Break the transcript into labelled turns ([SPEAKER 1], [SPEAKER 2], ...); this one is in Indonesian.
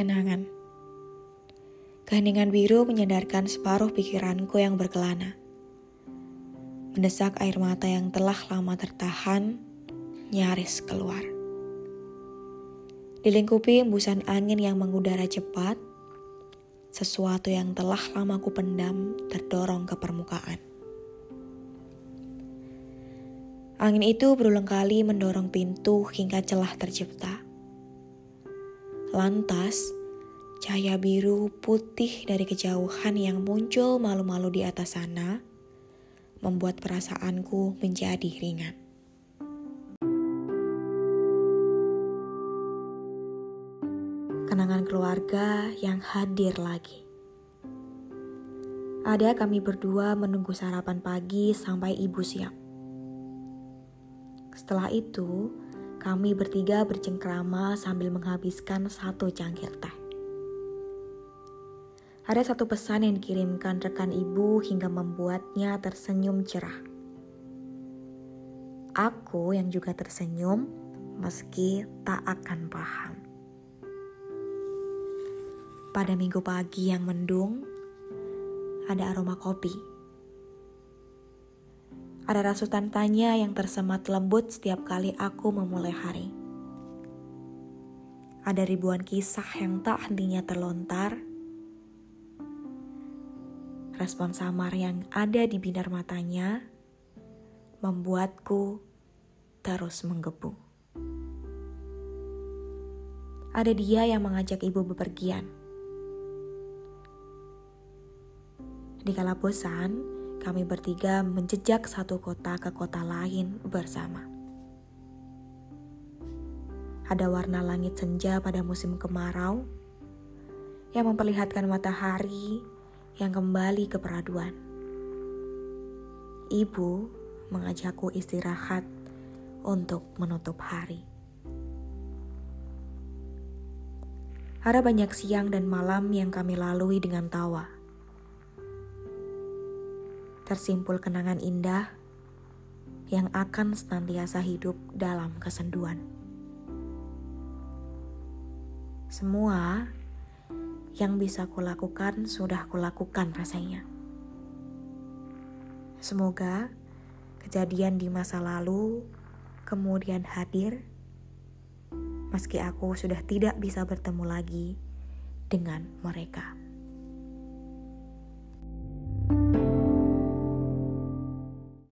[SPEAKER 1] Kenangan Keheningan biru menyadarkan separuh pikiranku yang berkelana. Mendesak air mata yang telah lama tertahan, nyaris keluar. Dilingkupi embusan angin yang mengudara cepat, sesuatu yang telah lama ku pendam terdorong ke permukaan. Angin itu berulang kali mendorong pintu hingga celah tercipta. Lantas, cahaya biru putih dari kejauhan yang muncul malu-malu di atas sana membuat perasaanku menjadi ringan. Kenangan keluarga yang hadir lagi. Ada kami berdua menunggu sarapan pagi sampai ibu siap. Setelah itu, kami bertiga bercengkrama sambil menghabiskan satu cangkir teh. Ada satu pesan yang dikirimkan rekan ibu hingga membuatnya tersenyum cerah. Aku yang juga tersenyum meski tak akan paham. Pada minggu pagi yang mendung, ada aroma kopi ada rasutan tanya yang tersemat lembut setiap kali aku memulai hari. Ada ribuan kisah yang tak hentinya terlontar. Respon samar yang ada di binar matanya membuatku terus menggebu. Ada dia yang mengajak ibu bepergian. Di kala bosan, kami bertiga menjejak satu kota ke kota lain bersama. Ada warna langit senja pada musim kemarau yang memperlihatkan matahari yang kembali ke peraduan. Ibu mengajakku istirahat untuk menutup hari. Ada banyak siang dan malam yang kami lalui dengan tawa tersimpul kenangan indah yang akan senantiasa hidup dalam kesenduan. Semua yang bisa kulakukan sudah kulakukan rasanya. Semoga kejadian di masa lalu kemudian hadir meski aku sudah tidak bisa bertemu lagi dengan mereka.